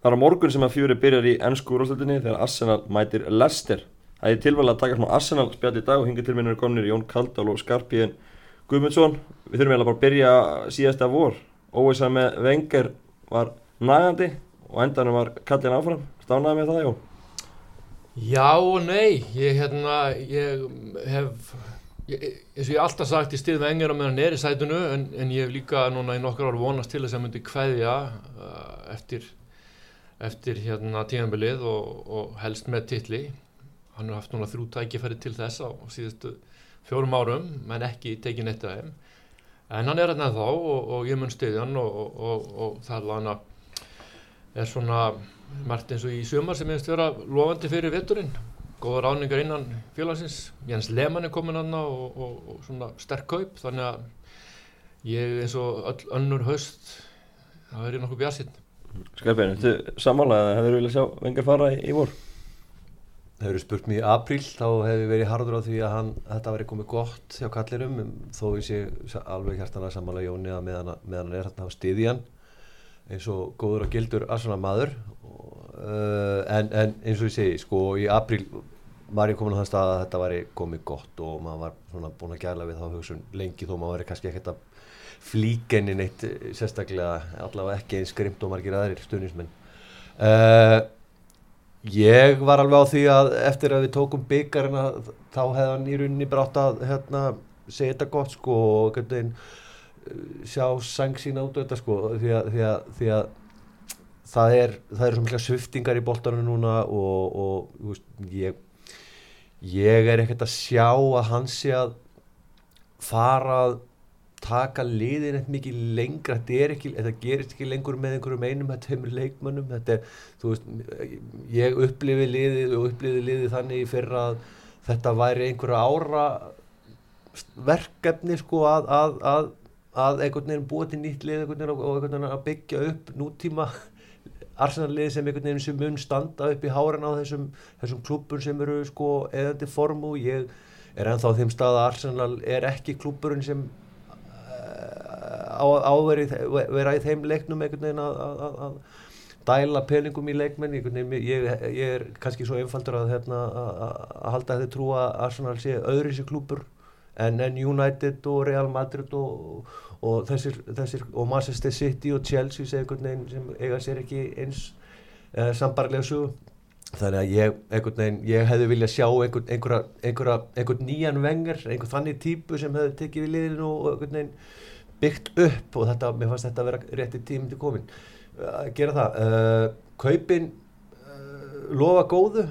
Það er á morgun sem að fjóri byrjar í ennsku úrvarsleitinni þegar Arsenal mætir Leicester. Það er tilvæg að taka svona Arsenal spjall í dag og hinga til minnur komnir Jón Kaldal og Skarpíðin Guðmundsson. Við þurfum eiginlega bara að byrja síðasta vor. Óvisa með Wenger var nægandi og endanum var kallin áfram. Stánaði með það, Jón? Já og nei, ég, hérna, ég hef, eins og ég hef alltaf sagt, ég styrði Wenger á meðan er í sætunu en, en ég hef líka núna í nokkur ár vonast til þess að myndi kveðja uh, eftir, eftir hérna tíðanbilið og, og helst með titli. Hann har haft núna þrjú tækifæri til þess á síðustu fjórum árum, menn ekki tekið neitt af þeim. En hann er hérna þá og, og ég mun stiðja hann og, og það hann að er svona margt eins og í sumar sem hefist vera lofandi fyrir vetturinn góða ráningar innan félagsins Jens Lehmann er komin aðna og, svona sterk kaup þannig að ég eins og öll önnur haust það verður nokkuð björnsinn Skarpinn, þú samanlega hefur viljað sjá vengar fara í, í vor? Hefur spurt mér í apríl þá hefur verið hardur á því að hann, þetta verið komið gott hjá kallirum þó ég sé alveg hærtanlega samanlega Jóni að meðan, meðan hann er hérna á stiðjan eins og góður og gildur aðsvona maður uh, en, en eins og ég segi sko í april var ég komin á þann stað að þetta væri komið gott og maður var svona búin að gæla við þá hugsun lengi þó maður væri kannski ekkert að flíkenni neitt sérstaklega allavega ekki eins skrimt og margir aðrir stuðnismenn uh, ég var alveg á því að eftir að við tókum byggarina þá hefði hann í rauninni brátt að hérna, segja þetta gott sko og hvernig sjá sang sína út þetta sko því að, því að, því að það er eru svo mikla sviftingar í boltanum núna og, og veist, ég ég er ekkert að sjá að hann sé að fara að taka liðin eitthvað mikið lengra. Ekki, þetta gerist ekki lengur með einhverjum einum, er með leikmönnum. Er, veist, ég upplifi liðið og upplifi liðið þannig fyrir að þetta væri einhverja ára verkefni sko að, að, að, að einhvern veginn búa til nýtt lið veginn og einhvern veginn að byggja upp nútíma Arsenal-lið sem einhvern veginn sem mun standa upp í háran á þessum, þessum klúpur sem eru sko eðandi formu ég er ennþá þeim stað að Arsenal er ekki klúpurinn sem á að vera í þeim leiknum einhvern veginn að dæla peningum í leikmenn ég, ég, er kannski svo einfaldur að, hérna, að halda að þið trúa að Arsenal sé öðru sér klúpur en, en United og Real Madrid og og þessir, þessir og Manchester City og Chelsea veginn, sem eiga sér ekki eins uh, sambarlega sögu. Þannig að ég, veginn, ég hefði viljað sjá einhvern, einhverja, einhverja, einhvern nýjan vengar, einhvern þannig típu sem hefði tekið við liðinu og veginn, byggt upp og þetta, mér fannst þetta að vera rétti tími til komin að uh, gera það uh, kaupin lofa góðu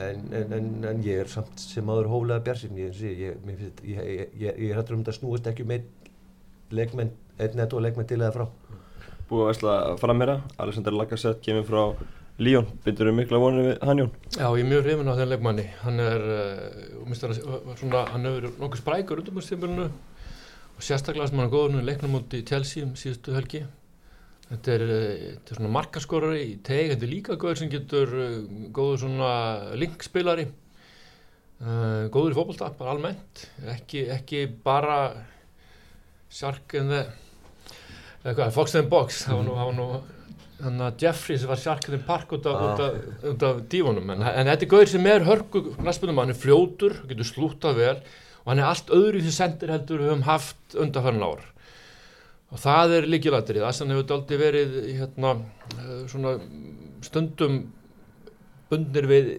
en, en, en, en ég er samt sem aður hóflega björnsinn ég, ég, ég, ég er hættur um þetta snúist ekki með um leikmenn, einn netto leikmenn til eða frá. Búið að veistla framherra Alexander Lacazette kemur frá Líón, byrður þú mikla vonið við hann Jón? Já, ég er mjög hrifin á þenn leikmanni. Hann er, uh, svona, hann hefur nokkuð sprækur stímulinu og sérstaklega sem hann er góður nú í leiknum út í Chelsea um síðustu helgi. Þetta er, uh, þetta er svona markaskorari í teg, þetta er líka góður sem getur uh, góður svona linkspilari. Uh, góður í fólkválta, bara almennt. Ekki, ekki bara Shark in the eitthvað, Fox the Box. Það var nú, það var nú þannig að Jeffrey sem var Shark in the Park út af, ah. af, af dífunum en, en þetta er gauður sem er hörku hann er fljótur, getur slútað vel og hann er allt öðru í því sendir heldur við höfum haft undanfæran ár. Og það er líkilættirið Assan hefur aldrei verið hérna, svona stundum bundir við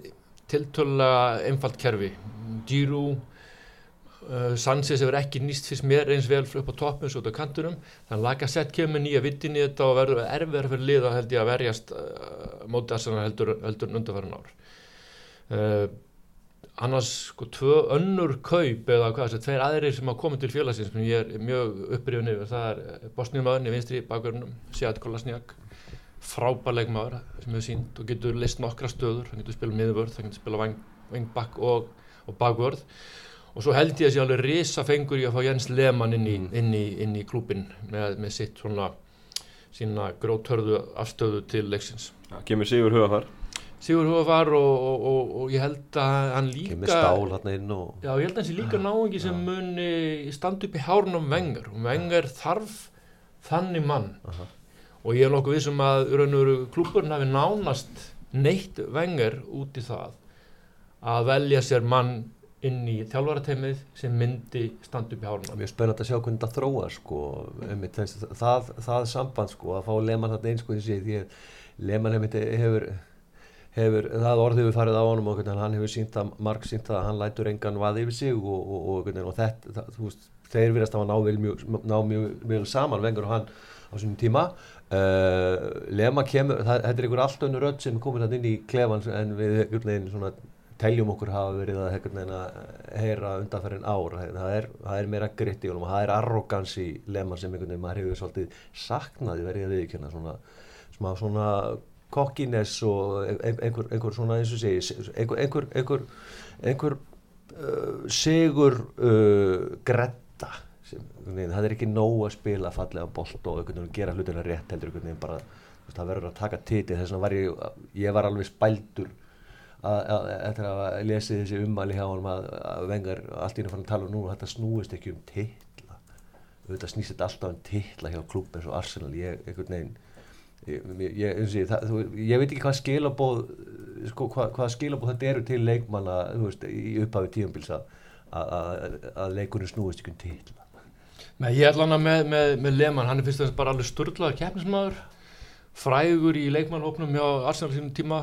tiltölulega einfalt kerfi. Giroud Uh, Sanchez hefur ekki nýst fyrst mér eins vel upp á toppum svo út á kantunum þannig að Lacazette kemur nýja vittin í þetta og verður erfiðar fyrir liða held ég að verjast uh, móti Arsenal heldur, heldur undarfæran ár. Uh, annars sko tvö önnur kaup eða hvað þessi tveir aðrir sem hafa komið til félagsins sem ég er mjög upprifin yfir það er Bosníumaðurinn í vinstri bakverðunum Sjæt Kolasniak frábærleik maður sem hefur sínt og getur list nokkra stöður hann getur spilað miðvörð, hann getur spilað vangbakk og, og bakvörð og svo held ég að sé alveg risa fengur í að fá Jens Lehmann inn í, mm. inn í, inn í klúpin með, með sitt svona sína gróthörðu afstöðu til leiksins. Ja, kemur Sigur Hugafar Sigur Hugafar og, og, og, og ég held að hann líka stál og já, ég held að hann sé líka ja, náingi sem muni standa upp í hárnum vengar og vengar þarf þannig mann -huh. og ég er nokkuð vissum að klúburinn hafi nánast neitt vengar út í það að velja sér mann inn í þjálfarateimið sem myndi standa upp í háluna. Mjög spennand að sjá hvernig þetta þróa sko, einmitt, þess, það, það samband sko, að fá Lehmann þarna eins sko því að Lehmann hefur, hefur það orðið við farið á honum og hann hefur sínt að, marg sínt að hann lætur engan vað yfir sig og, og, og, og þetta, það, þú veist, þeir verðast að ná mjög, ná mjög, mjög saman vengur og hann á svona tíma. Uh, Lehmann kemur, það, þetta er einhver allt önnu rödd sem er komin hann inn í klefans en við veginn svona teljum okkur hafa verið að, heyra undanferðin ár. Það er, það er meira gritt í honum og það er arrogans í lemar sem einhvern veginn maður hefur svolítið saknaði verið að viðkjöna svona, svona, svona kokkiness og einhver, einhver svona eins og segi einhver, einhver, einhver, uh, sigur uh, gretta sem, veginn, það er ekki nóg að spila fallega bolt og gera hlutina rétt heldur bara það verður að taka titi þess vegna var ég, ég var alveg spældur eftir að lesi þessi ummæli hjá hann að, að vengar allt í náttúrulega tala um nú þetta snúist ekki um tilla þetta snýst alltaf um tilla hjá klúb eins og Arsenal. Ég, einhvern veginn ég, ég, það, þú, ég veit ekki hvað skilabóð sko, hvað, hvað skilabóð þetta eru til leikmanna veist, í upphafi tíumbils að, leikunum snúist ekki um tilla Nei, ég ætla hana með, með, með Lehmann, hann er fyrst og fremst bara alveg störtlaður keppnismæður frægur í leikmannhópnum hjá Arsenal sínum tíma.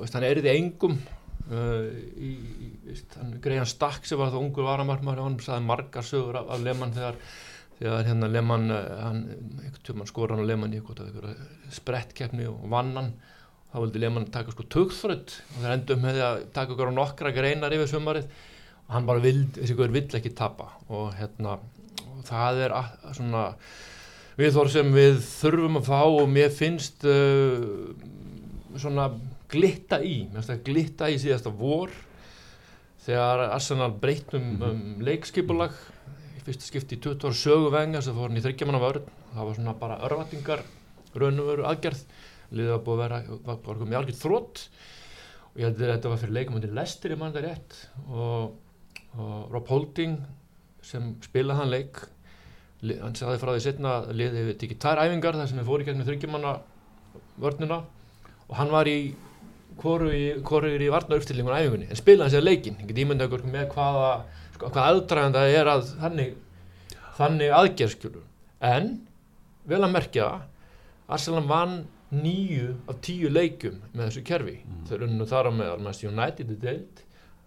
Veist, hann eriði engum uh, í, í, veist, hann Greiðan Stakk sem var það ungur varamarmar hann saði margar sögur af, af Lehmann þegar, þegar hérna Lehmann eh, hann, skor hann á Lehmann í sprettkeppni og vann hann. Þá vildi Lehmann taka sko tökþrödd og það endum með því að taka okkur á nokkra greinar yfir sömarið og hann bara vild, þessi guður vill ekki tappa og hérna og það er að, svona við þór sem við þurfum að fá og mér finnst uh, svona glitta í, mér finnst það glitta í síðasta vor þegar Arsenal breytum um, mhm. um leikskipulag í fyrsta skipti í 20 ára söguvenga sem fór hann í þryggjamanna vörð það var svona bara örvatingar raun og veru aðgerð. Liðið var búið að vera, var bara komið algjörð þrótt og ég held að þetta var fyrir leikamöndi Lester í mann það rétt. Og, og Rob Holding sem spilaði hann leik hann sagði frá því setna að liðið hefði tikið tær æfingar þar sem við fórum í gætni þryggjumanna vörnuna og hann var í hvoru er í varna uppstillingun á æfingunni en spilaði hann sér leikin, ég get ímynda okkur með hvaða sko, hvað aðdragand það er að þannig, þannig aðgerðskjölur en vel að merkja Arsenal vann nýju af tíu leikum með þessu kerfi. Mm. þau runnu þar á meðal Manchester United í deild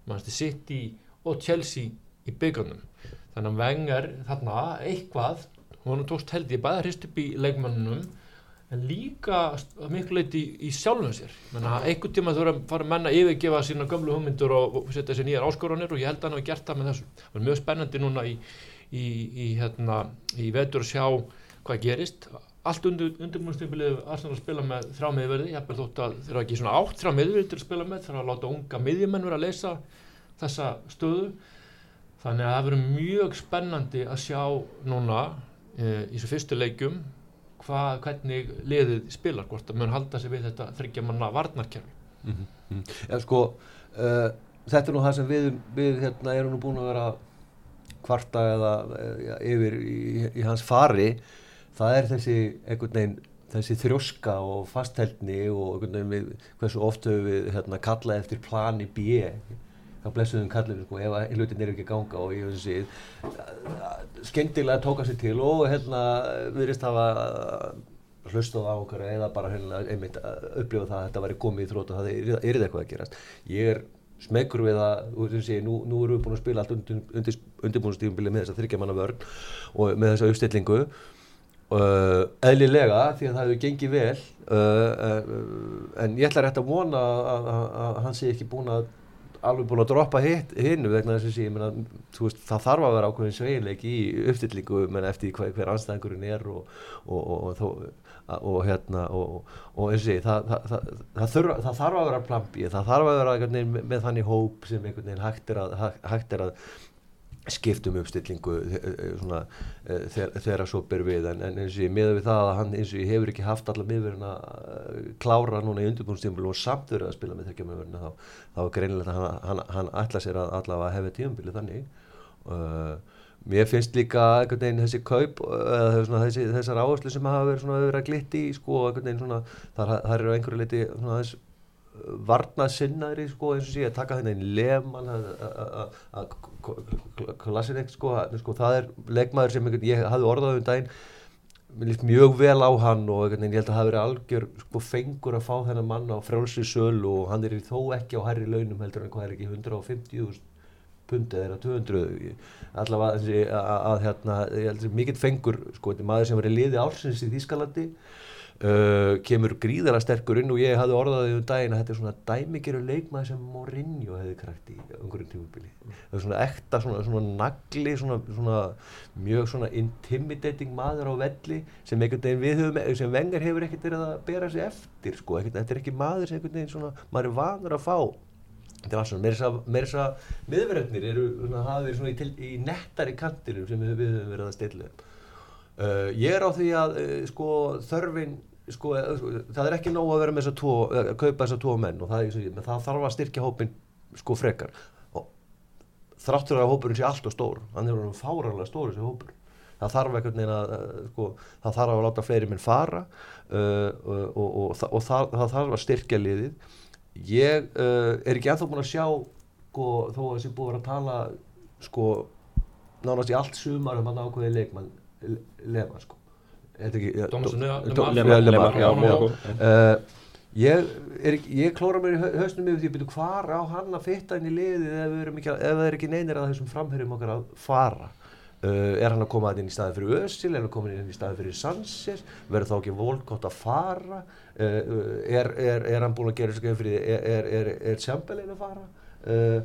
Manchester City og Chelsea í byggarnum þannig að vengar þarna eitthvað hún tókst held ég bæða hrist upp í leikmannunum en líka miklu leiti í, í sjálfum sér. Einhvern tíma þú verður að fara að menna yfirgefa sína gömlu hugmyndur og, og setja sér nýjar áskoranir og ég held að hann hafa gert það með þessu. Það er mjög spennandi núna í, í, í hérna, vetur að sjá hvað gerist. Allt undir, Arsenal að spila með þrjá miðverði, ég hef þótt að þeir hafa ekki svona átt þrjá miðverði að spila með þeir hafa láta unga miðjumenn vera að leysa þessa stöðu. Þannig að það verður mjög spennandi að sjá núna e, í þessu fyrstu leikum hva, hvernig liðið spilar hvort að mun halda sig við þetta þryggja manna varnarkerfi. Mm -hmm. ja, sko, uh, Þetta er nú það sem við, við hérna, erum nú búin að vera kvarta eða ja, yfir í, í hans fari. Það er þessi einhvern veginn þessi þrjóska og fastheldni og einhvern veginn við, hversu oft höfum við hérna, kallað eftir plani B þá blessuðum kallinu sko ef hlutin er ekki ganga og ég veist þessi skemmtilega tóka sér til og hérna viðrist hafa hlustað á okkar eða bara hérna einmitt upplifa það að þetta væri komið í þrótt og það er, er eitthvað að gerast. Ég er smeggur við að sé, nú, nú erum við búin að spila allt undir, undir, undirbúinustífumbili með þessa þryggjamanna vörn og með þessa uppstillingu. Uh, eðlilega því að það hefur gengið vel uh, uh, en ég ætla rétt að vona að, að, að hann sé ekki búin að alveg búin að droppa hinnu vegna þess að ég meina, veist, það þarf að vera ákveðin sveileg í uppstillingu eftir hver, hver anstæðingurinn er og, og, og, og hérna og eins og sé það, það, það, það þarf að vera plampi, það þarf að vera með, þannig hóp sem hægt er að, hægt er að skiptum uppstillingu eh, eh, svona, eh, þegar svo ber við. En, en eins og ég miða við það að hann eins og ég hefur ekki haft alla miðverðin að klára núna í undirbúinstífumbil og samt verið að spila með þekkja miðverðin þá, þá er greinilegt að hann, hann, hann ætla sér að allavega hefði tífumbilið þannig. Uh, mér finnst líka einhvern veginn þessi kaup eða svona, þessi, þessar áherslu sem hafa verið, verið að glitti sko, einhvern veginn svona, þar, þar eru einhverju svona þess varnað sinnaðri sko eins og sé að taka þennan leman að klassinek sko, sko það er leikmaður sem ég hafði orðað um daginn mjög vel á hann og ég held að það hafi verið algjör sko fengur að fá þennan mann á frjálsri söl og hann er þó ekki á herri launum heldur en hvað er ekki 150.000 pundið eða 200 allavega að, að, að hérna, ég held að mikill fengur sko, maður sem í liði ársins í Þýskalandi uh, kemur gríðara sterkur inn og ég hafði orðaðið um daginn að þetta er svona dæmigeru leikmaði sem Mourinho hefði krækt í umhverjum tímubili það er svona ekta, svona, svona nagli svona, svona mjög svona intimidating maður á velli sem einhvern veginn við höfum, sem vengar hefur ekkert verið að bera sig eftir sko, þetta er ekki maður sem einhvern veginn svona, maður er vanur að fá. Þetta er alls svona, meira þess að miðverðnir eru, hafa verið svona í, til, í nettari kantirum sem við höfum verið að stilla uh, ég er á því að uh, sko þörfin sko, uh, það er ekki nóg að vera með þess að tvo, að kaupa þess að tvo menn og það, það þarf að styrkja hópin sko frekar. Og þráttur að hópurinn sé allt og stór hann er alveg fáralega stór þessi hópur. Það þarf ekkert neina sko, það þarf að láta fleiri minn fara og, og, og, og það, það þarf að styrkja liðið. Ég uh, er ekki ennþá búin að sjá sko, þó að þessi búið að tala sko nánast í allt sumar um að ákveði leikmann Lema sko Lemar. Ég, ég klóra mér í hausnum yfir því að byrja hvar á hann að fitta inn í liðið ef það er ekki neynir að þessum framherjum okkar að fara? Uh, er hann að koma inn í staði fyrir Össil, er hann að koma inn í staði fyrir Sanchez, verður þá ekki volkótt að fara, uh, er, er, er hann búin að gera þessu fyrir, er, er Chamberlain að fara? Uh,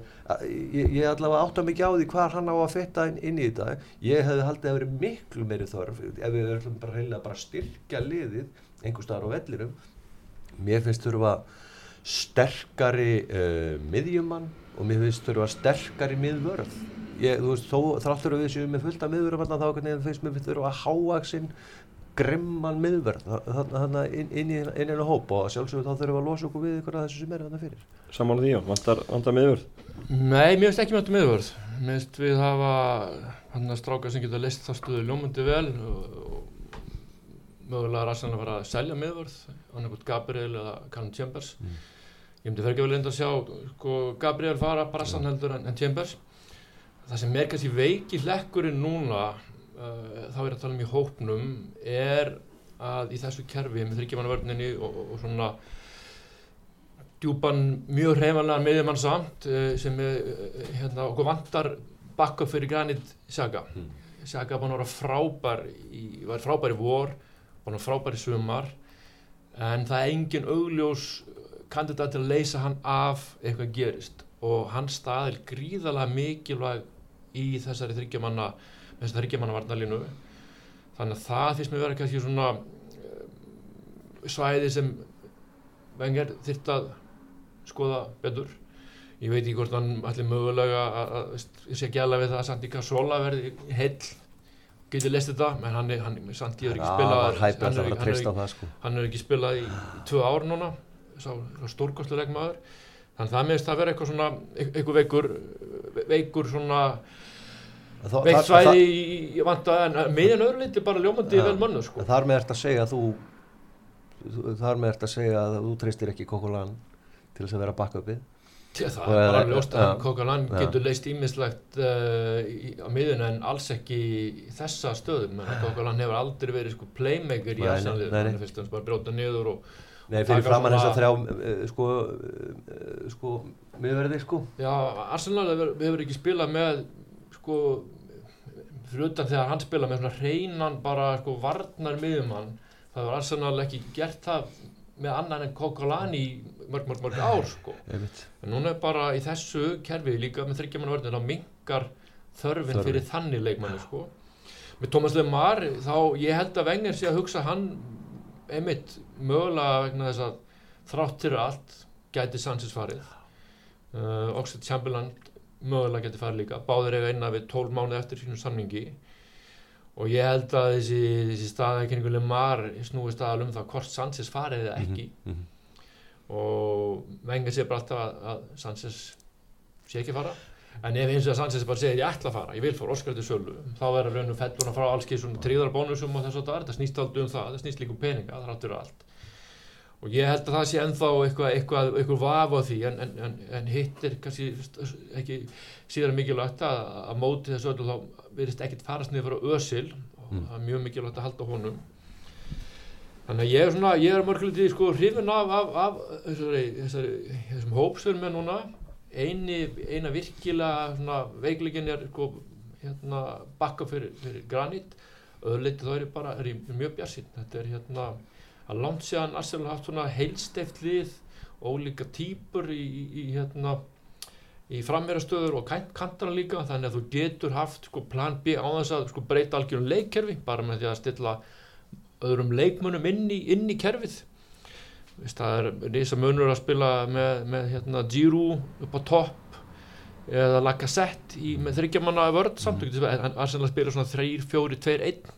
ég, ég allavega átta mikið á því hvað hann á að fetta inn, inn í þetta, ég hefði haldið að verið miklu meiri þörf ef við verðum bara reynilega bara styrkja liðið einhver staðar á vellirum, mér finnst þurfa sterkari miðjumann og mér finnst þurfa sterkari miðvörð. Ég, þú veist, þó þráttur við séum með fullt af miðverðum þá finnst mér að háaksinn grimman miðverð þannig inn, inn í einu hóp og sjálfsögur þá þurfum við að losa okkur við ykkur að þessu sem er þannig fyrir. Samála því, vantar, vantar miðverð? Nei, mér finnst ekki vantar miðverð mér finnst við hafa hann að stráka sem geta list það stuðu ljómundi vel og, mögulega er aðsannlega að fara að selja miðverð annarkot Gabriel eða Callum Chambers. Mm. ég myndi fer ekki vel enda að sjá sko, Gabriel fara brassan heldur en, en Chambers. Það sem er kannski veiki hlekkurinn núna uh, þá er að tala um í hópnum er að í þessu kerfi með þryggjamanavörninni og, og, og svona djúpan mjög hreifanlega meðjumann samt uh, sem er uh, hérna okkur vantar bakka fyrir Granit Xhaka mm. Xhaka var náttúrulega frábær í, var frábær í vor var náttúrulega frábær í sumar en það er engin augljós kandidat til að leysa hann af eitthvað gerist og hans stað er gríðalega mikilvæg í þessari þryggjamanna þessari þryggjamanna varnalínu þannig að það finnst mér verið kannski svona uh, svæði sem vengar þurft að skoða betur. Ég veit ekki hvort hann allir mögulega að sé alveg við það að Sandi Cassola verði heill getur lestið þetta, menn hann er, hann, Sandi er ekki spilað hann, hann, sko. hann er ekki spilað í tvö ár núna stórkostlega maður þannig að það meðist að vera eitthvað svona eitthvað veikur veikur svona veikt svæði í vanda en meðan öðru liti bara ljómandi vel mannu sko. Þar með ert að segja að þú þar með ert að segja að þú treystir ekki Kokolan til þess að vera bakkupið Það er bara ljóst að Kokolan getur leist ímislegt uh, á miðun en alls ekki í þessa stöðum Kokolan hefur aldrei verið sko playmaker í aðsannlið hann er fyrst og bara bróta niður og Nei, fyrir framann þess að þrjá uh, sko, sko miðverði sko. Já, Arsenal hefur, hefur ekki spilað með sko fyrir utan þegar hann spila með svona hreinan bara sko varnar miðjumann það var Arsenal ekki gert það með annan en Kokolani mörg mörg mörg ár sko. En núna er bara í þessu kerfi líka með þryggjaman vörðin þá mingar þörfin Þörfi. fyrir þannig leikmanni sko. Með Thomas Lemar þá ég held að Wenger sé að hugsa hann einmitt mögulega vegna þess að þráttir allt gæti Sanchez farið. Uh, Oxford Chamberlain mögulega getur farið líka. Báður eiga einna við 12 mánu eftir sínum samningi. Og ég held að þessi, þessi staðækninguleg mar snúi staðal um það hvort Sanchez farið eða ekki. Mm -hmm. og venga sér bara alltaf að, að Sanchez sé ekki fara. En ef hins vegar Sanchez bara segir ég ætla að fara, ég vil fara Óskar til sölu þá verður raunum fellur að fara á alls geið svona tríðar bónusum og þess að það, það snýst aldrei um það það snýst líka um peninga, það ráttur allt og ég held að það sé ennþá eitthvað, eitthvað, eitthvað vaf á því en, en, en, en hitt er kannski ekki síðan mikilvægt að, að móti þessu öllu þá verðist ekkert farast niður fyrir ösil og Mm. það er mjög mikilvægt að halda honum. Þannig að ég er svona ég er mörgulega sko hrifin af, af, af þessari, þessari, þessum hópsverðum með núna. Eini, eina virkilega svona veiklegin er sko hérna bakka fyrir, fyrir granít öðleiti þá er ég bara er ég mjög bjarsinn þetta er hérna að langt séðan Arsenal haft svona heilsteft lið ólíka típur í, í, í hérna í framverastöður og kant, kantara líka þannig að þú getur haft sko, plan B á þess að sko, breyta algjörum leikkerfi bara með því að stilla öðrum leikmönnum inn í, inn í kerfið. Það er reysa munur að spila með, með hérna, Giroud upp á topp eða Lacazette með þryggjamanna vörð samt. Mm. en Arsenal spila svona 3, 4, 2, 1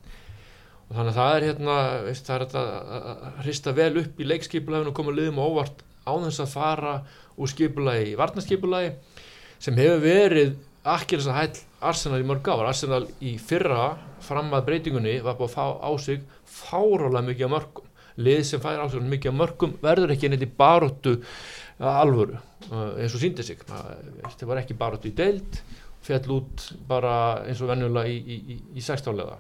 og þannig að það er hérna veist, það er að hrista vel upp í leikskipulaginu og koma liðum á óvart á þess að fara úr skipulagi í varnaskipulagi sem hefur verið akkir þess að hæll Arsenal í mörg ár. Arsenal í fyrra fram að breytingunni var búið að fá á sig fárálega mikið mörgum lið sem fær á sig mikið mörgum verður ekki neitt í baróttu alvöru uh, eins og síndi sig. Það var ekki baróttu í deild fjall út bara eins og venjulega í, í, í, í sextálega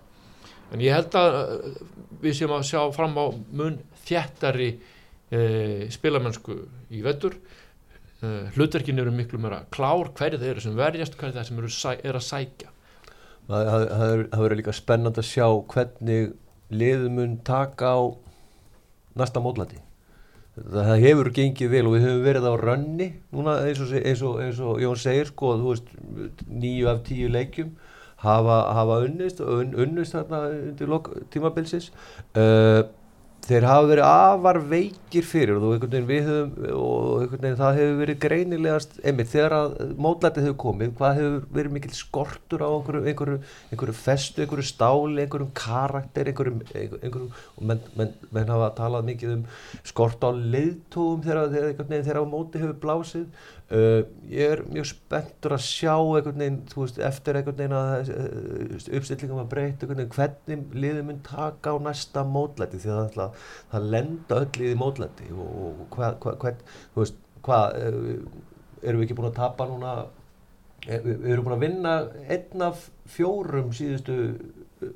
en ég held að uh, við séum að sjá fram á mun þjættari uh, spilamennsku í vettur uh, hlutverkin eru miklu meira klár hverju þeir eru sem verjast hverju þeir sem eru sæ, er að sækja. Það, er- verður líka spennand að sjá hvernig liðum mun taka á næsta mótlati. Það, hefur gengið vel og við höfum verið á rönni núna eins og, eins og, eins og Jón segir sko, veist, nýju af tíu leikjum hafa, hafa unnist un, unnist þarna undir tímabilsis. Uh, þeir hafa verið afar veikir fyrir og veginn höfum og veginn það hefur verið greinilegast einmitt þegar að mótlætið hefur komið hvað hefur verið mikil skortur á einhverju, einhverju, einhverju festu, einhverju stáli einhverjum karakter einhverjum, einhverjum menn, menn, menn hafa talað mikið um skort á leiðtóum þegar, þegar, þegar á móti hefur blásið uh, ég er mjög spenntur að sjá einhvern veginn, þú veist, eftir einhvern veginn að uh, uppstillingum að breyta einhvern veginn hvernig liðið mun taka á næsta mótlæti því að það, ætla- það lenda öll liðið mótlæti og, og hvað, hvað, hvað, þú veist, hvað uh, erum við ekki búin að tapa núna? Eh, við, erum búin að vinna einn af fjórum síðustu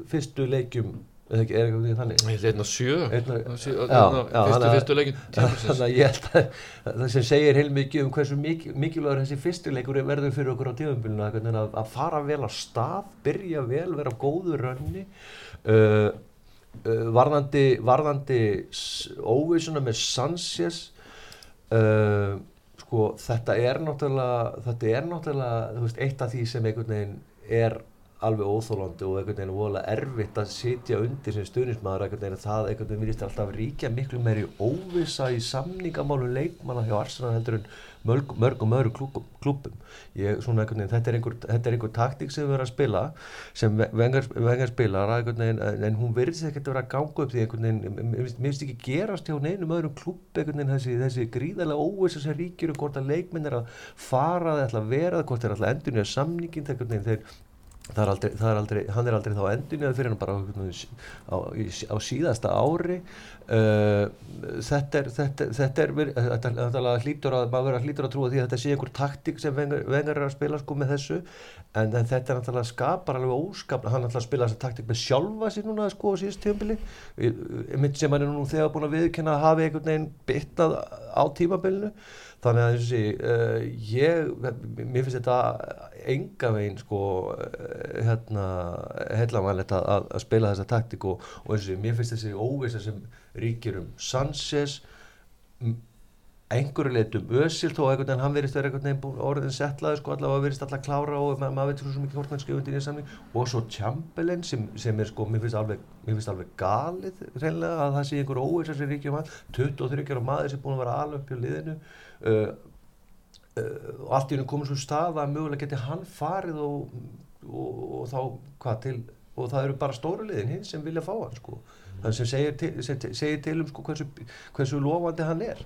fyrstu leikjum eða ekki, er eitthvað þannig Ég er einn á sjö fyrstu, fyrstu leikin þannig að ég held að það sem segir heilmikið um hversu mik mikilvægur þessi fyrstu leikur verður fyrir okkur á tíðanbyluna að, að fara vel á stað, byrja vel, vera á góðu rönni. Uh, uh, varðandi, varðandi óvissuna með Sanchez uh, sko þetta er náttúrulega þetta er náttúrulega þú veist, eitt af því sem einhvern veginn er alveg óþólandi og einhvern veginn vola erfitt að sitja undir sem stuðnismæður einhvern veginn að það einhvern veginn virðist alltaf ríkja miklu meiri óvissa í samningamálu leikmanna hjá Arsenal heldur en mörg, mörgum öðru klúkum, klúpum ég, svona einhvern veginn, þetta er einhver, þetta er einhver taktík sem við erum að spila sem vengar, vengar spilar veginn, en, hún virðist ekkert að vera að ganga upp því einhvern veginn, mér finnst- ekki gerast hjá neinum öðrum klúpp einhvern veginn þessi, þessi gríðarlega óvissa sem ríkir og hvort að leikminn er að fara þeir ætla að vera, hvort þeir ætla að endur nýja samningin þeir, er aldrei, er aldrei, hann er aldrei þá endurniðað fyrir hann bara á, á, á síðasta ári uh, þetta er þetta, þetta er verið- þetta, þetta hlýtur að maður verið hlýtur að trúa því að þetta sé einhver taktík sem vengar, að spila sko með þessu. En, en þetta er náttúrulega skapar alveg óskap hann náttúrulega að spila þessa taktík með sjálfa sér núna sko á síðust tímabili. Mitt sem hann er nú þegar búin að viðkenna að hafi einhvern veginn byttað á tímabilinu. Þannig að þessi uh, ég, mér finnst þetta enga veginn sko hérna heilamælegt að, að, að spila þessa taktík og, og þessi, mér finnst þessi óvisa sem ríkir um Sanchez einhverju leitum Ösil þó einhvern veginn hann verist vera einhvern veginn búinn- orðin settlaði sko allavega verist alltaf klára og ma maður veit svo mikið hvort hann skrifundi í þessu samning. Og svo Chamberlain sem, sem er sko mér finnst alveg, mér finnst alveg galið reynilega að það sé einhver óvisa sem ríkir um hann. 23 ára maður sem búin að vera alveg upp hjá liðinu. Uh, uh, og allt í hennu komið svo stað að mögulega geti hann farið og, og, og þá hvað til og það eru bara stóru liðin hinn sem vilja fá hann sko þannig sem segir til, sem segir til um sko hversu, hversu lofandi hann er.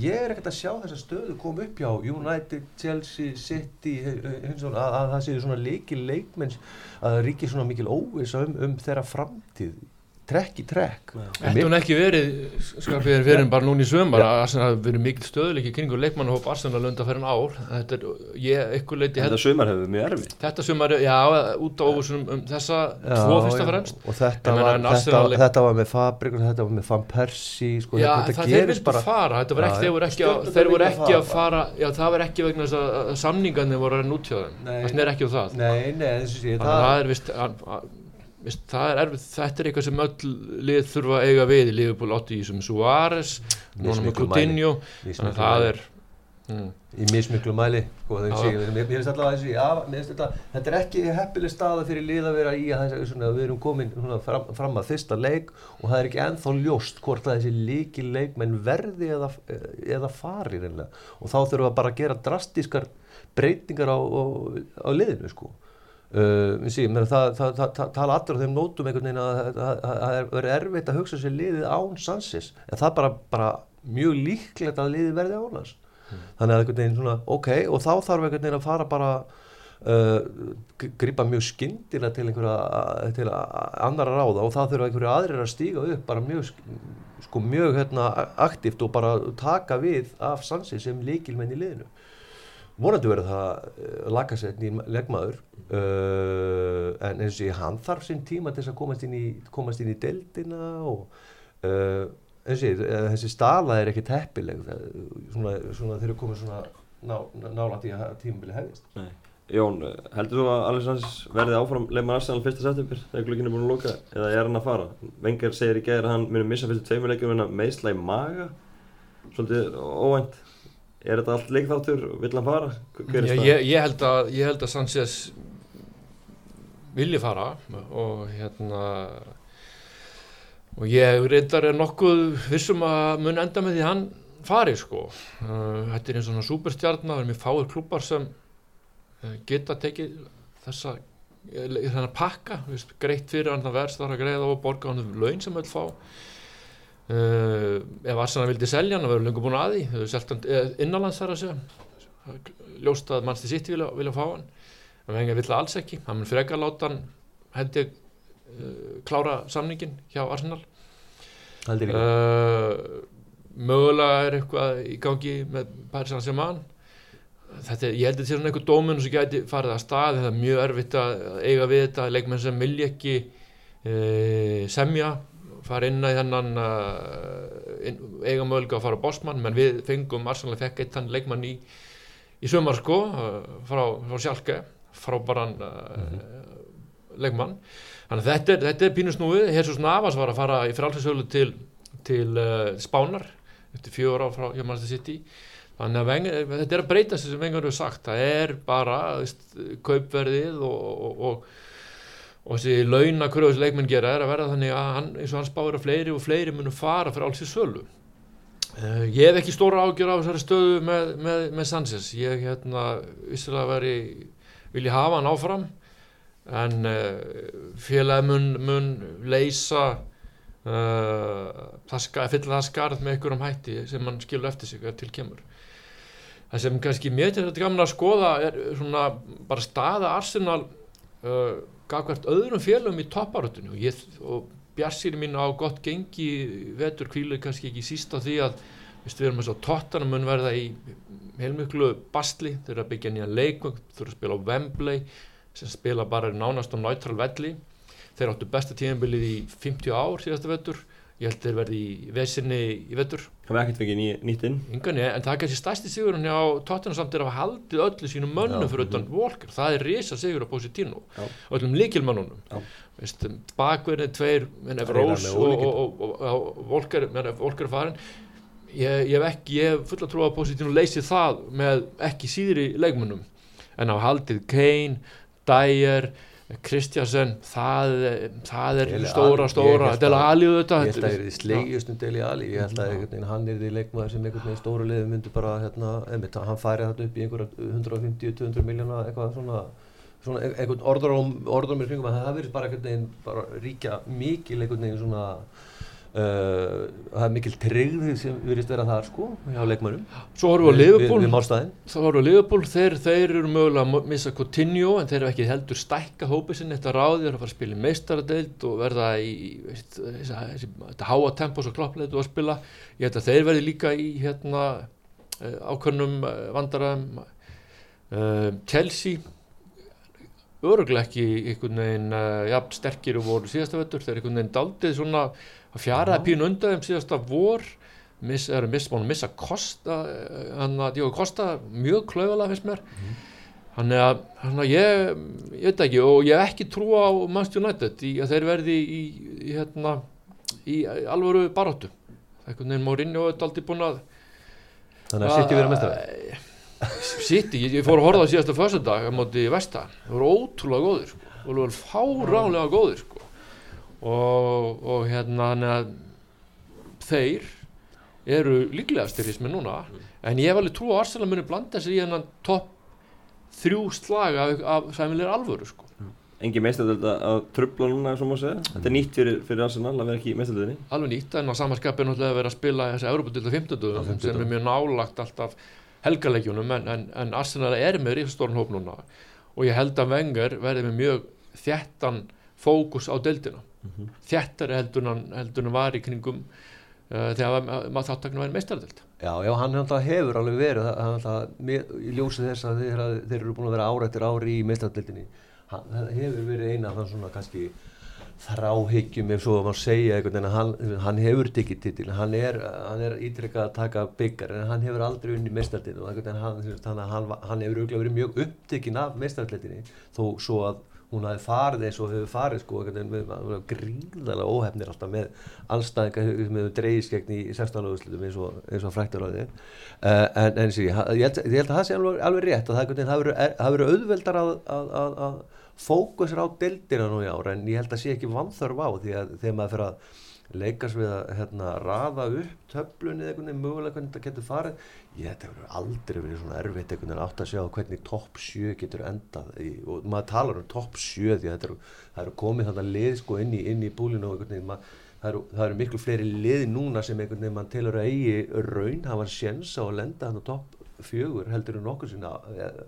Ég er ekkert að sjá þessa stöðu koma upp hjá United, Chelsea, City að, að það séu svona leikil leikmenn að það ríki svona mikil óvisa um, um þeirra framtíð trekk í trekk. Þetta hún ekki verið, skapið fyrir bara núna í sömar að Arsenal hafi verið mikil stöðuleiki kringur leikmannahóp Arsenal lönda fyrir en ár? Þetta er, ég, ykkur leiti Þetta sumar hefur mjög erfitt. Þetta sömar, já, út á óvissunum um þessa Já, tvo fyrsta já, fremst. og þetta var, en þetta, Arsenal- þetta var með Fabrik þetta var með Van Persie sko, Já, þetta það þeir vildu bara fara, þetta var ekki, já. þeir voru ekki, að, þeir voru ekki að fara. já það var ekki vegna þess að- samningarnir voru að renna út hjá þeim, það sner ekki um það. nei, nei, það að, að, það er erfið, þetta er eitthvað sem öll lið þurfa að eiga við. Í Liverpool átti í sem Suárez, Mismiklu Coutinho, þannig að það er, mm, í mismiklu mæli. Mér, finnst allavega þessi af, þetta, þetta er ekki heppileg staða fyrir lið að vera í að þessi, svona, við erum komin svona, fram, fram að fyrsta leik og það er ekki ennþá ljóst hvort að þessi líki leikmenn verði eða, eða fari reynilega og þá þurfum við bara að gera drastískar breytingar á, á, á liðinu sko Uh, sí, menn, það, það, það, það tala allir á þeim nótum einhvern veginn að það- er verið erfitt að hugsa sér liðið án Sansis en það er bara, bara mjög líklegt að liðið verði án hans. Þannig að einhvern veginn svona, ok, og þá þarf einhvern veginn að fara bara uh, g- grípa mjög skyndilega til einhverja til annara ráða. Og það þurfa einhverju aðrir að stíga upp bara mjög sk- sko mjög hérna aktíft og bara taka við af Sansi sem líkilmenn í liðinu. Vonandi verður það uh, lakasetn í leggmaður uh, en eins og ég, hann þarf sinn tíma til þess að komast inn í, komast inn í deildina og uh, eins og ég, eh, þessi stala er ekki teppileg svona, svona þeir eru komið svona ná, nála að tímabili hefðist Nei. Jón, heldur þú að Alessandrs verði áfram leikmann Arsenal fyrsta september þegar glukkinn er búin að loka eða er hann að fara? Wenger segir í gæðir að hann muni missa fyrstu tveimuleikjum en að meðsla í maga svolítið óvænt er þetta allt leikþáttur, vill hann fara? Hver er ég, ég, ég, held að, ég held að Sanchez vilji fara og hérna og ég reyndar er nokkuð vissum að mun enda með því hann fari sko. Uh, þetta er eins og svona superstjarnar það er mjög fáir klubbar sem uh, geta tekið þessa þannig að pakka, veist, greitt fyrir hann það verðst þar að greiða og borga hann um laun sem öll fá. Uh, ef Arsenal vildi selja hann, það verður lengur búin að því. Þau hefur selt hann eh, innanlands þar að segja ljóst að mannstu sitt vilja, vilja fá hann en vengar vill alls ekki hann mun frekar láta hann hendi uh, klára samningin hjá Arsenal. Uh, mögulega er eitthvað í gangi með Paris Saint-Germain. Þetta er, ég held að þetta svona einhver dómun sem gæti farið að stað, þetta er mjög erfitt að eiga við þetta, leikmenn sem vilja ekki uh, semja fara inn í þennan inn, eiga mögulega að fara á Bosman. Menn við fengum, Arsenal fekk eitt hann leikmann í, í sömar sko frá, frá Sjálke frábæran uh, leikmann. Þannig að þetta þetta er pínusnúið Jesus Navas var að fara í frálsinsölu til, til uh, Spánar eftir fjögur á frá hjá Manchester City. Þannig að vengar, þetta er að breyta sem vengar hefur sagt, það er bara veist, kaupverðið og, og, og, og þessi launa hverjus leikmenn gera er að verða þannig að hann, eins og hann spáir að fleiri og fleiri munum fara fyrir alls í sölu uh, ég hef ekki stóra ágjör á þessari stöðu með, með, með Sanchez. Ég hérna vissilega veri vilja hafa hann áfram. En uh, félagi mun, mun leysa uh, fylla það skarð með einhverjum hætti sem hann skilur eftir sig til kemur. Það sem kannski mér til þetta gaman að skoða er svona bara staða Arsenal uh, gafkvært öðrum félagum í topparöttinu og, ég, og bjarsýri mín á gott gengi vetur kvílu kannski ekki síst á því að við erum eins og tóttanum mun verða í heilmiklu bastli, þeir eru að byggja nýja leikum, þeir eru að spila á Wembley sem spila bara nánast á neutral velli. Þeir áttu besta tíðanbilið í 50 ár síðasta vetur. Ég held þeir verði í vesinni í vetur. Hann við ekkert fengið ný, nýtt inn? Yngan, en það er kannski stærsti sigurinn á tóttunum samt er að hafa haldið öllu sínum mönnum Já, fyrir utan Walker, það er risa sigur á Positino, Já. öllum líkilmönnunum bakverðin tveir Það Rós og, og, og, og, Walker, Walker er farin ég, ég hef ekki, ég hef fulla trú að Positino leysi það með ekki síðri leikmönnum. En á haldið Kane, Dyer Kristjansen það, það er Dele stóra, stóra. Dele að- Alli auðvitað Ég held að það þetta er í slegjust um Deli Ali ég held að veginn hann er því leikmaður sem einhvern veginn stóru liði myndi bara hérna, einmitt, hann færi þetta upp í einhverja 150-200 miljóna eitthvað svona svona ein- einhvern orðrum, orðrum í kringum. Að það verið bara einhvern veginn bara ríkja mikil einhvern veginn svona uh, það er mikil tryggð sem virðist vera þar sko hjá leikmönnum. Svo horfum við á málstæðin þá við á Liverpool, þeir, þeir eru mögulega að missa Coutinho en þeir eru ekki heldur stækka hópið sinni þetta ráði, eru að fara að spila í meistaradeild og verða í veist, þetta háa tempo svo kloppleitu að spila. Ég held að þeir verði líka í hérna eh, ákveðnum vandaraðum uh, Chelsea öruglega ekki einhvern veginn uh, jafn sterkir og voru síðasta vettur þeir einhvern veginn daldið svona að fjaraði pínu undan þeim síðasta vor. Miss, búin að missa Kosta eh, hann að Diogo Kosta mjög klauðalega finnst mér. Þannig að, þannig að ég, ég veit ekki og ég hef ekki trú á Manchester United í að þeir verði í, í, hérna, í alvöru baróttu einhvern veginn Mourinho er aldrei búin að þannig að City verið mestari City, ég, ég fór að horfa á síðasta föstudag á móti Vesta, það voru ótrúlega góðir sko. það voru fáránlega góðir sko. Og, og hérna að þeir eru líklega styrismi núna en ég hef alveg trú að Arsenal muni blanda sér í hennan topp þrjú slag af, af sæmilegur alvöru sko. Engin meistardöld að trubla núna, svo má segja. Þetta er nýtt fyrir, fyrir Arsenal að vera ekki í meistardöldinni. alveg nýtt en á samanskapin náttúrulega að vera að spila þessi Európa-dilda 50 Á 50 sem er mjög nálagt alltaf helgaleikjunum en, en, en Arsenal er með ríðstórn hóp núna og ég held að Wenger verði með mjög þjættan fókus á deildina Mhm. þjættari heldur en en var í kringum uh, þegar ma- maður þáttakna væri meistardeld Já, já, hann hefur alveg verið í ljósi þess að þeir, að þeir eru búin að vera ára eftir ári í meistardildinni það hefur verið eina af þann svona kannski þráhyggjum ef svo að maður segja einhvern veginn að hann, hann hefur tekið titil hann er, er ítrykkað að taka byggar en hann hefur aldrei unni og einhvern veginn hann, hann, hann, hefur örugglega verið mjög upptekinn af meistardildinni þó svo að hún hafi farið eins og hefur farið sko, gríðarlega óhefnir alltaf með anstæðinga sem hefur dreigist gegn í 16. úrslitum eins og, eins og fræktur á því uh, en, en sí, ha- ég, held, ég held að það sé alveg, alveg rétt að það, það verður auðveldar að, að, að, að fókusir á deildina nú í ára en ég held að sé ekki vanþörf á því að þegar maður fyrir að leikast við að hérna, raða upp töflunni eða einhvern veginn mögulega hvernig þetta getur farið. Ég þetta hefur aldrei verið svona erfitt einhvern veginn átt að sjá hvernig topp 7 getur endað í, og maður talar um topp 7 því að það eru komið þannig lið sko inn í, inn í búlinu og einhvern veginn maður Það eru, það eru miklu fleiri lið núna sem einhvern veginn mann telur að eigi raun hafa sjens á að lenda hann á topp fjögur heldur en nokkur sinna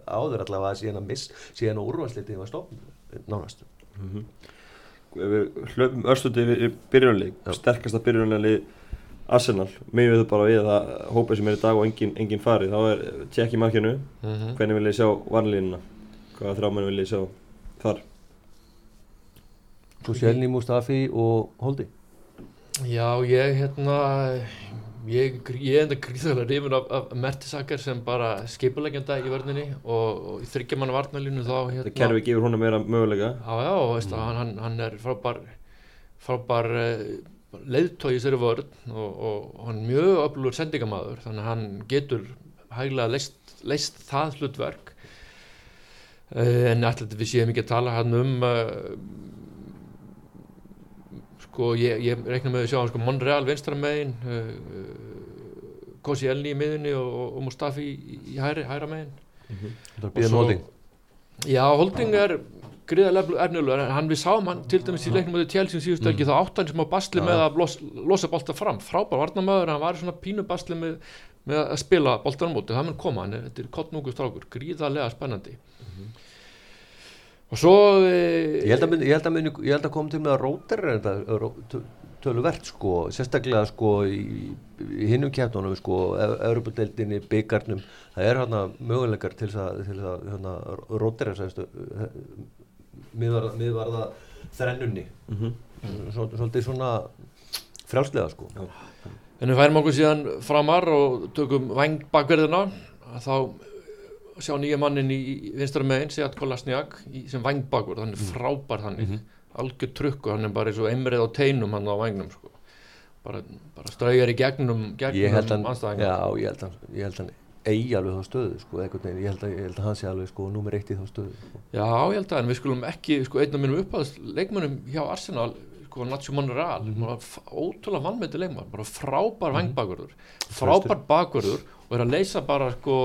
áður allavega að síðan að miss síðan að úrvalslitið var stofn nánast. Ef við hlöfum örstundi við byrjunarlið, Já. sterkasta byrjunarlið Arsenal, mig við bara við að hópið sem er í dag og engin, engin farið, þá er tjekk í markinu, mm hvernig vil ég sjá varnlínuna, hvaða þrámenn vil ég sjá þar? Svo Sjelni Mustafi og Holdi? Já, ég hérna ég, ég enda gríðarlega rifin af, af Mertisaker sem bara skipulegjanda í vörninni og, og í þryggjaman varnalínu þá hérna. Þetta kerfi gefur hún meira möguleika. Já, já, og veist að hann, hann, er frábær frábær uh, leiðtói í sér vörn og, og, hann er mjög öflugur sendingamæður þannig að hann getur hæglega leist, leist það hlutverk. Uh, en alltaf við séum ekki að tala hann um uh, sko ég, ég reikna með að sjá sko Monreal vinstra megin uh, uh, Kosi Elni í miðunni og, og Mustafi í, í hæri, hæra megin. Það er Og býðan svo- Holding. Já, Holding er gríðarlega ernulegur en hann við sáum hann til dæmis í leiknum á Chelsea síðustu ekki þá átt hann sem á basli Já. með að los, losa bolta fram. Frábær varnamöður, hann var svona pínu basli með, með að spila boltan á móti. Það mun koma, hann er, þetta er kottnúku strákur gríðarlega spennandi og svo e, Ég held að, muni, ég held að, held að koma til með að róter er þetta töluvert sko, sérstaklega sko í, í hinnum kjæftunum sko, Europadeildinni, byggarnum það er hérna möguleikar til þess að, að hérna, róter miðvarða, miðvarða þrennunni. Mm -hmm. Svol- svolítið svona frjálslega sko. Já. en við færum okkur síðan framar og tökum væng bakverðina. Þá sjá nýja mannin í vinstra megin, Seat Kolasniak sem bakverð, hann er frábær þannig Mhm. algjör trukku, hann er bara eins og einrið á teinum hann á vængnum sko. bara, bara straujar í gegnum, gegnum anstæðingar já, ég held hann, ég held hann eigi alveg þá stöðu sko, veginn, ég held að, ég held að hann sé alveg sko númer eitt í þá stöðu sko. Já, ég held að en við skulum ekki, sko, einn af mínum uppáðast leikmönnum hjá Arsenal, sko, Nacho Monreal, mm Mhm. ótrúlega vannmeti leikmann, bara frábær mm vangbakvörður, frábær bakvörður og er að leysa bara, sko,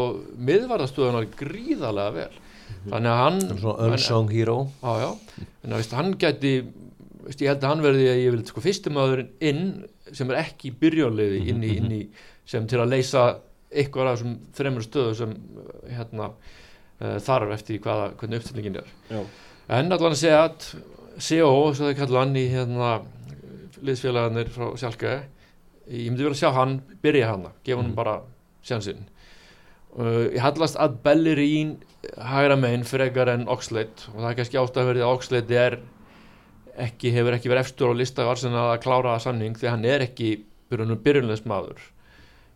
miðvarðastöðunar gríðarlega vel. þannig að hann unsung hero. Já, já, en að veist, hann gæti veist, ég held að hann verði að ég vil sko fyrstumæðurinn inn sem er ekki í byrjónliði inn, í, inn í sem til að leysa eitthvað af þessum þreymur stöðu sem hérna uh, þarf eftir hvaða, hvernig uppstillingin er. Já. en allan að segja að CO, svo það kallar hann í hérna liðsfélagarnir frá Sjálka ég myndi vel að sjá hann byrja hana, gefa hann bara sjansinn uh, ég hallast að Bellerín hægra megin frekar en Oxlade. Og það er kannski ástæðverðið að Oxlade er ekki, hefur ekki verið efstur á lista af Arsenal að klára það sanning því hann er ekki byrjunlegs maður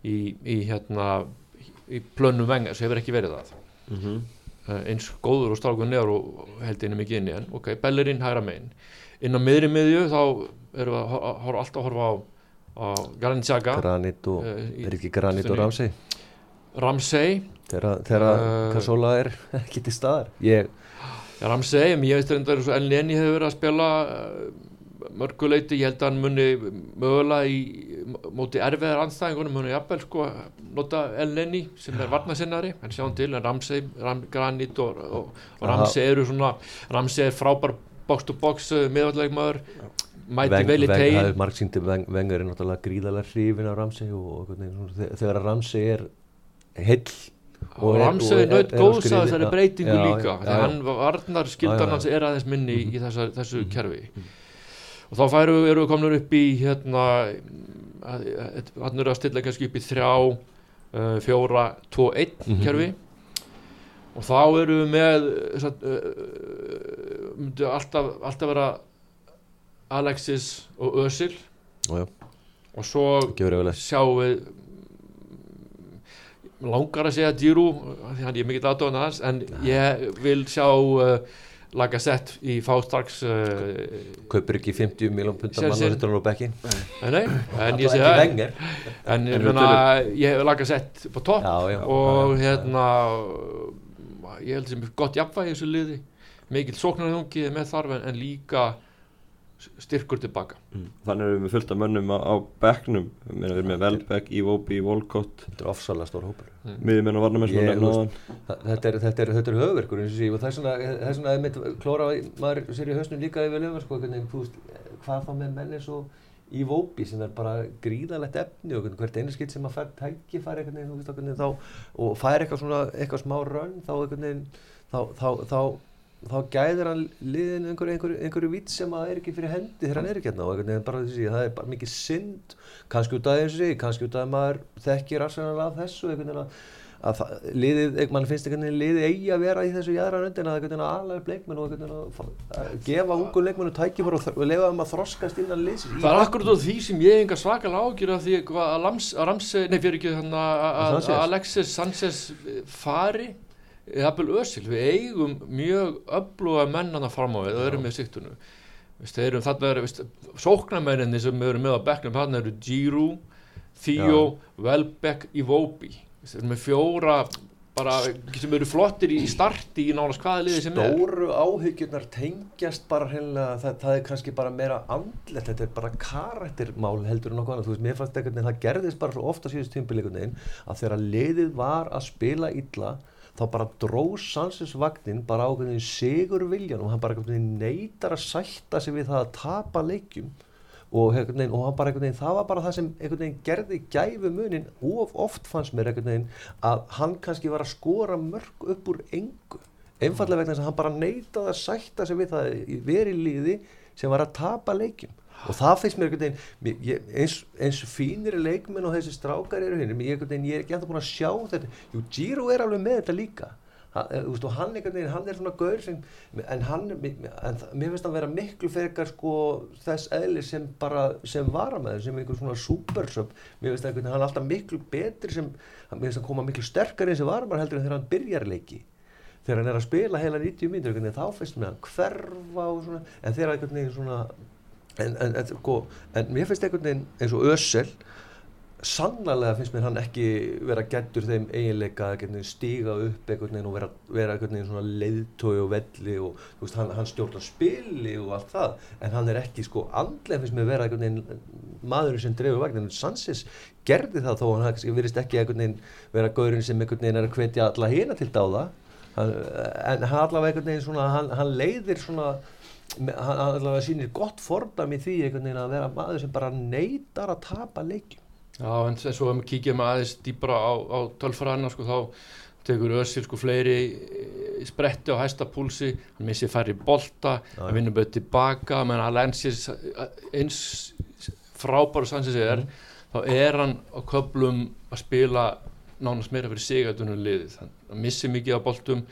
í, í hérna í plönnum vengar, sem hefur ekki verið það. Mm -hmm. uh, eins góður og strákur neður og held inni mikið inn í hann ok, Bellerín hægra megin. Inn á miðri miðju þá erum við að hor- horfa alltaf að horfa á, og, Eh, er ekki Granit og. Ramsey? Ramsey. Þegar Eh, Kassola er ekki til staðar. Ég, Já, Ramsey, en ég veist reyndar Elni Enni hefur verið að spila uh, mörguleiti, ég held að hann muni mögulega í móti erfiðar anstæðingunum, muni jafnvel sko nota Elni Enni sem er varnasinnari en sjáum til, en Ramsey, Ram, Granit og, og, og. Ramsey eru svona Ramsey er frábær box to box miðvallegmaður, mæti Veng- vel í tegin það er margt síndi vengar er náttúrulega gríðalega hrifin af Ramsey og, og þegar Ramsey er heill og Ramsey er- á góðs að þessari breytingu Já, líka já. hann varnar skildan hans er aðeins minni í, í þessa, þessu Mhm. kerfi og þá færu, eru við komin upp í hérna hann eru að stilla kannski upp í þrjá uh, fjóra, tvo, einn Mhm. kerfi og þá eru við með að uh, myndu alltaf, alltaf vera Alexis og Özil. Já. og svo sjáum við mm, langar að segja Giroud því hann ég er mikill aðdóðan hans en ég vil sjá uh, Lacazette í fá strax uh, kaupir ekki 50 miljón punta Sér- mann og hittur hann á bekkin nei, en ég vengar en En meina, ég hef Lacazette på topp já, já, og já, hérna ég held sem gott jafnvægi í þessu liði. Mikill sóknarhungi með þarf en, en líka styrkur tilbaka. Þannig erum við fullt af mönnum á, á bekknum. Við erum með Velbeck, Iwobi, Volkott þetta er ofsalega stór hópur. Miðjumenn og varnamenn þetta er, þetta er, er höfverkur eins og sé og það er svona, það er svona einmitt, klóra maður sér í hausnum líka yfir löfum sko, hvað þá með menn eins og í Vóbi sem er bara gríðalegt efni og hvert einu skitt sem að fær veginn, þú veist, og hvernig, þá, og fær eitthvað svona, eitthvað smá rönn þá þá, þá, þá, þá gæðir hann liðin einhverju, einhverju, einhverju vít sem að er ekki fyrir hendi þegar hann er ekki hérna og það er bara mikið synd, kannski út af þessu, kannski út af að maður þekkir arsenal af þessu, að að liðið, mann finnst einhvern veginn liðið eigi að vera í þessu jæðra röndin að að upp leikmenn og að að gefa ungu leikmennu tækifar og, og lefa þeim að þroskast innan liðsins í- Það er akkurat því sem ég enga svakalega ágjur af því að að Ramsey, nei fyrir ekki þannig að- að að Alexis Sanchez fari jafnvel Ösil, við eigum mjög öfluga mennana fram á við og erum með siktunum Vist, erum, þarna eru veist, sóknarmenninni sem eru með á bekknum þarna eru Giroud, Theo, Welbeck, Iwobi. Vist, erum með fjóra bara, sem eru flottir í starti í nánast hvaða liði sem er. Stóru áhyggjurnar tengjast bara hreinlega, það, það er kannski bara meira andlet, þetta er bara karaktermál heldur en nokkuð annað, þú veist, mér fannst einhvern veginn það gerðist bara svo ofta síðust tímpileikunni að þegar liðið var að spila illa þá bara dró Sanchez vagnin bara á einhvern veginn sigur viljan og hann bara neytar að sætta sig við það að tapa leikjum. Og, veginn, og hann bara einhvern veginn, það var bara það sem einhvern veginn gerði gæfu munin of oft fannst mér einhvern veginn að hann kannski var að skora mörg upp úr engu. Einfallega vegna þess að hann bara neytaði að sætta sig við það að vera í liði sem var að tapa leikjum og það finnst mér einhvern veginn ég, eins, eins fínir leikmenn og þessi strákar eru hinn ég, ég er ekki ennþá búin að sjá þetta. Jú, Giro er alveg með þetta líka. Hann, eh, veist, og hann, einhvern veginn, hann er svona gaur sem, en hann en það- mér finnst hann vera miklu frekar sko, þess eðli sem bara sem varamæður, sem einhver svona supersub. Mér finnst hann alltaf miklu betri sem, mér finnst hann koma miklu sterkari eins og varamæður heldur en þegar hann byrjar leiki. Þegar hann er að spila heila 90 mínútur einhvern veginn, þá finnst mér hann hverfa og svona, en þegar einhvern veginn svona en, en, en, sko, en mér finnst einhvern veginn eins og Össel sannlega finnst mér hann ekki vera gættur þeim eiginleika að stíga upp einhvern veginn og vera, vera einhvern veginn svona leiðtói og velli og veist, hann, hann stjórnar spili og allt það. En hann er ekki sko andlega finnst mér vera einhvern veginn maðurinn sem dreifur vagnin Sansis gerði það þó hann virðist ekki einhvern veginn vera gaurinn sem einhvern veginn er að hvetja alla hina til dáða. Hann, en hann allavega einhvern veginn svona hann, hann leiðir svona hann hann allavega sýnir gott fordæmi því einhvern veginn að vera maður sem bara neytar að tapa leikjum Já, en svo ef við kíkjum aðeins dýbra á, á tölfræðina sko, þá tekur Össil sko fleiri eh, spretti á hæsta púlsi, hann missir færri bolta, Já. hann vinnur bara tilbaka, menn að lensis eins frábæru sansins er, þá er hann á köplum að spila nánast meira fyrir sig að dunum liðið. Hann, hann missir mikið á boltum,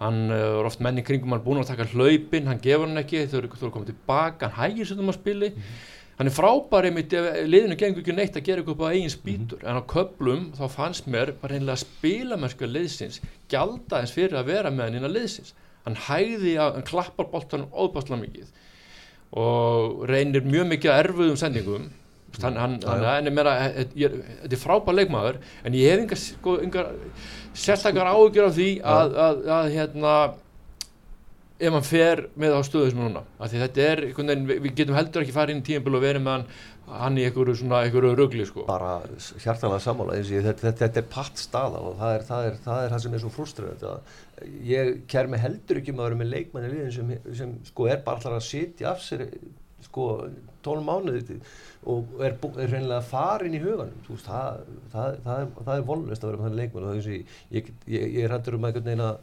hann uh, er oft menn í kringum, hann er búin að taka hlaupin, hann gefur hann ekki, þau eru, komið tilbaka, hann hægir sér um að spili, hann er frábær einmitt liðinu gengur ekki neitt að gera eitthvað á eigin spýtur. En á köplum þá fannst mér bara einlega spilamennska liðsins gjalda eins fyrir að vera með hann innan liðsins. Hann hægði að, hann klappar boltanum óbáslega mikið og reynir mjög mikið að erfuðum sendingum hann, hann, hann, ég meira ég- ég- þetta er frábær leikmaður en ég hef engar, sko, engar sérstakar áhugjur af því að, að, að hérna ef hann fer með á stöðu sem er núna. Þetta er, veginn, við- getum heldur ekki farið inn í tímabil og verið með hann hann í einhverju einhverju rugli sko. bara hjartalega sammála þetta, þetta, þetta er patt staða og það er það, er, það er það sem er svo fruströð ég ker mig heldur ekki um að vera með leikmanni sem, sem sko er bara allar að sitja af sér sko 12 mánuði og er, er reynilega farin í huganum. Veist, það, það, það, er, það er vonlust að vera með þannig leikmann. Og það og ég, ég, ég, er hættur um einhvern veginn að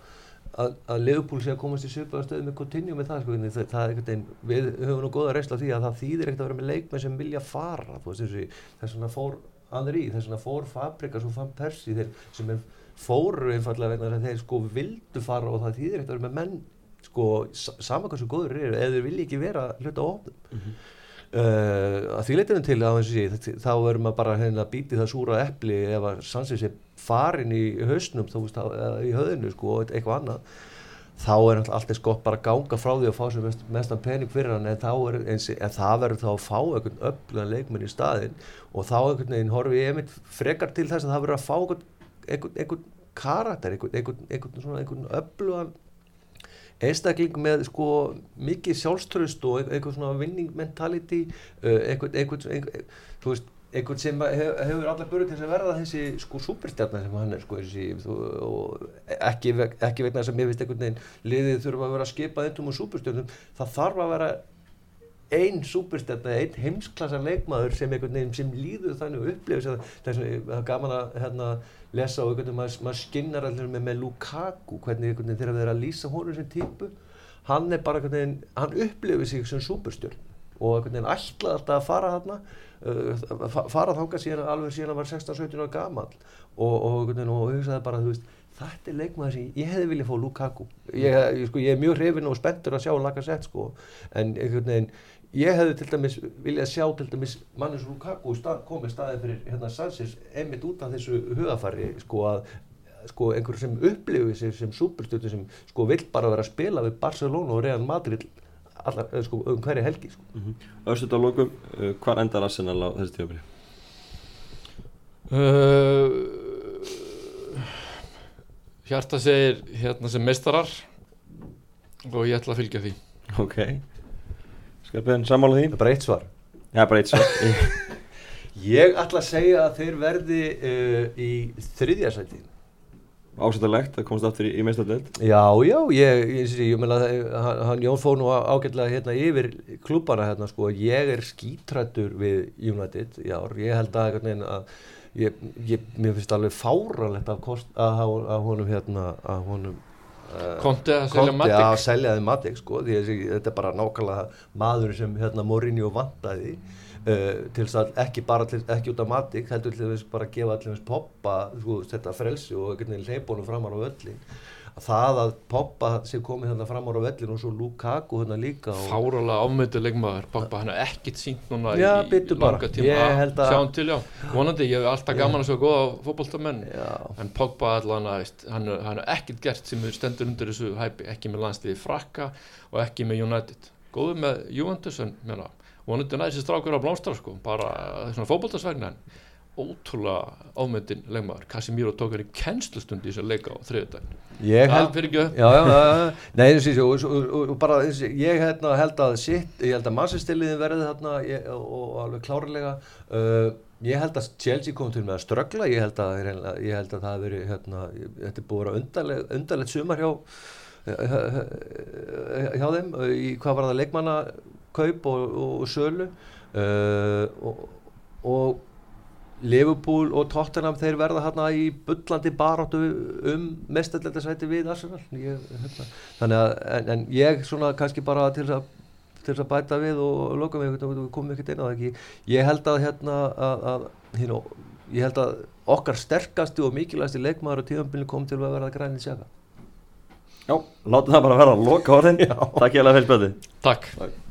að, að Leopold sé að komast í svipaða stöðu með Coutinho með það, sko, það, það veginn, við höfum nú góða reynsla af því að það þýðir ekkert að vera með leikmenn sem vilja fara, veist, þessi, þess vegna fór Henri, þess vegna fór Fabrikas og Van Persie, þeir sem fóru einfallega vegna þess að þeir sko vildu fara og það þýðir ekkert að vera með menn sko, sa- sama hversu góður eru, eða þeir vilja ekki vera hluta á hópnum Uh, að því leytinu til að þetta- þá erum maður bara að býti það súra epli ef að Sanchez er farin í hausnum þú veist, í höðinu sko, og eitthvað annað. Þá er náttúrulega allt eins gott bara að ganga frá því að fá mest, mestan pening fyrir hann en, þá er, eins, en það verður þá að fá einhvern öflugan leikmenn í staðinn og þá einhvern veginn horfi ég einmitt frekar til þess að það verður að fá einhvern, einhvern, einhvern karakter, einhvern, einhvern öflugan einstakling með sko mikið sjálfströst og einhvern svona winning mentality uh, einhvern, einhvern, einhvern, þú veist, einhvern sem hef, hefur allar börið til að verða þessi sko superstjarnar sem hann er sko þessi, þú, ekki, ekki vegna þess að mér finnst einhvern veginn liðið þurfa að vera skipað eintum og superstjarnum það þarf að vera ein superstjarnar, ein heimsklassa leikmaður sem einhvern veginn sem líður þannig og upplifir það er gaman að hérna, lesa og einhvern veginn maður, skinnar allir með, með Lukaku hvernig einhvern veginn þegar við erum að lýsa honum sem típu hann er bara einhvern veginn hann upplifir sig sem superstjörn og einhvern veginn ætlaði alltaf að fara þarna uh, fa- fara þangað síðan alveg síðan hann var 16-17 ára gamall og, og, einhvern veginn, og hugsaði bara þú veist þetta er leikmaður sem ég hefði viljað fá Lukaku ég, ég, sko, ég er mjög hrifin og spenntur að sjá Lacazette sko en einhvern veginn ég hefði til dæmis viljað sjá til dæmis Manus Lukaku stað, komið staðið fyrir hérna Sanchez einmitt út af þessu hugafari sko að sko einhver sem upplifir sig sem superstjórn sem sko vill bara vera að spila við Barcelona og Real Madrid allar, eh, sko, um hverju helgi sko. Örsut á lokum, uh, hvar endar Arsenal á þessi tímafri? uh, Hjarta segir hérna sem meistarar og ég ætla að fylgja því. Ok. Skarpiðin, sammála því? bara eitt svar. Já, bara eitt svo ég ætla að segja að þeir verði uh, í þriðja sæti. Ásættalegt að komast aftur í, í meistardeild. Já, já, ég, ég, ég, ég meina hann, hann Jón fór nú ágætlega hérna yfir klúbana hérna sko, ég er skítrættur við United ár, ég held að að ég, ég, mér finnst alveg fáralegt af, kost, að, að, honum hérna, að honum uh, Konti að selja Conte að selja þið Matic sko, því að þetta er bara nákvæmlega maður sem hérna Mourinho vantaði uh, til þess að ekki bara til, ekki út af Matic, heldur til þess bara að gefa allir þess poppa, sko, þetta frelsi og einhvern veginn hleypunum framar á völlin að það að poppa sem komið hérna framar á völlin og svo Lukaku hérna líka ámyndu leikmaður. Pogba, hann er ekkit sínt núna Já, í langa tíma. Að held að- sjá hann til, já, vonandi, ég hef alltaf gaman að sjá góða fótboltamenn. Já, en Pogba allan að hann, er- hann ekkert gert sem stendur undir þessu hæpi, ekki með landsliði frakka og ekki með United. Góður með Juventus en meina, vonandi næði sér strákur á blómstra sko, bara svona fótboltasvegna en ótrúlega ámyndin leikmaður. Casemiro tók henni kennslustund í þess að leika á þriðudaginn ég held og, og, og, og, og og, að sitt, ég held að mannsistiliðin verði þarna ég, og, og alveg klárlega. Uh, ég held að Chelsea kom til með að ströggla. Ég held að, ég held að það hafi verið hérna, þetta er búið að vera undarleg, undarlegt sumar hjá hjá þeim í hvað var það leikmannakaup og, og sölu. Uh, og, og Liverpool og Tottenham þeir verða hérna í bullandi baráttu um mestallettasæti við Arsenal. Ég, hérna. þannig að en, en ég svona kannski bara til að til að bæta við og loka mig við komum ekkert inn á það ekki. Ég held að hérna að, að, hérna, ég held að okkar sterkasti og mikilvægasti leikmaður á tíðanbyrnu kom til að verða grænið sjaka Já, látum það bara vera að loka orðin. Takk ég alveg fyrir Takk, Takk